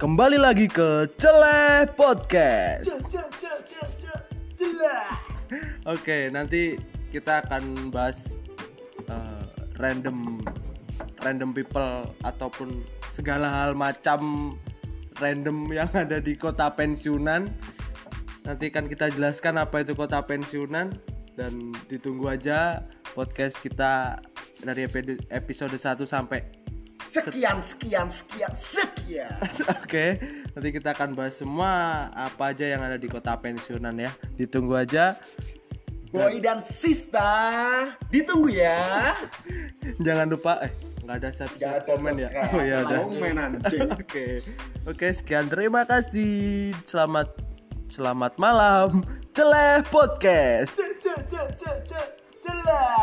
Kembali lagi ke Celeh Podcast. Oke, nanti kita akan bahas uh, random random people ataupun segala hal macam random yang ada di kota pensiunan. Nanti kan kita jelaskan apa itu kota pensiunan dan ditunggu aja podcast kita dari episode 1 sampai sekian sekian sekian sekian. Oke, nanti kita akan bahas semua apa aja yang ada di kota pensiunan ya. Ditunggu aja. Boy dan Sista, ditunggu ya. Jangan lupa eh nggak ada subscribe komen ya. Oh ya udah. Oke. Oke, sekian terima kasih. Selamat selamat malam. Celeh podcast. Celah.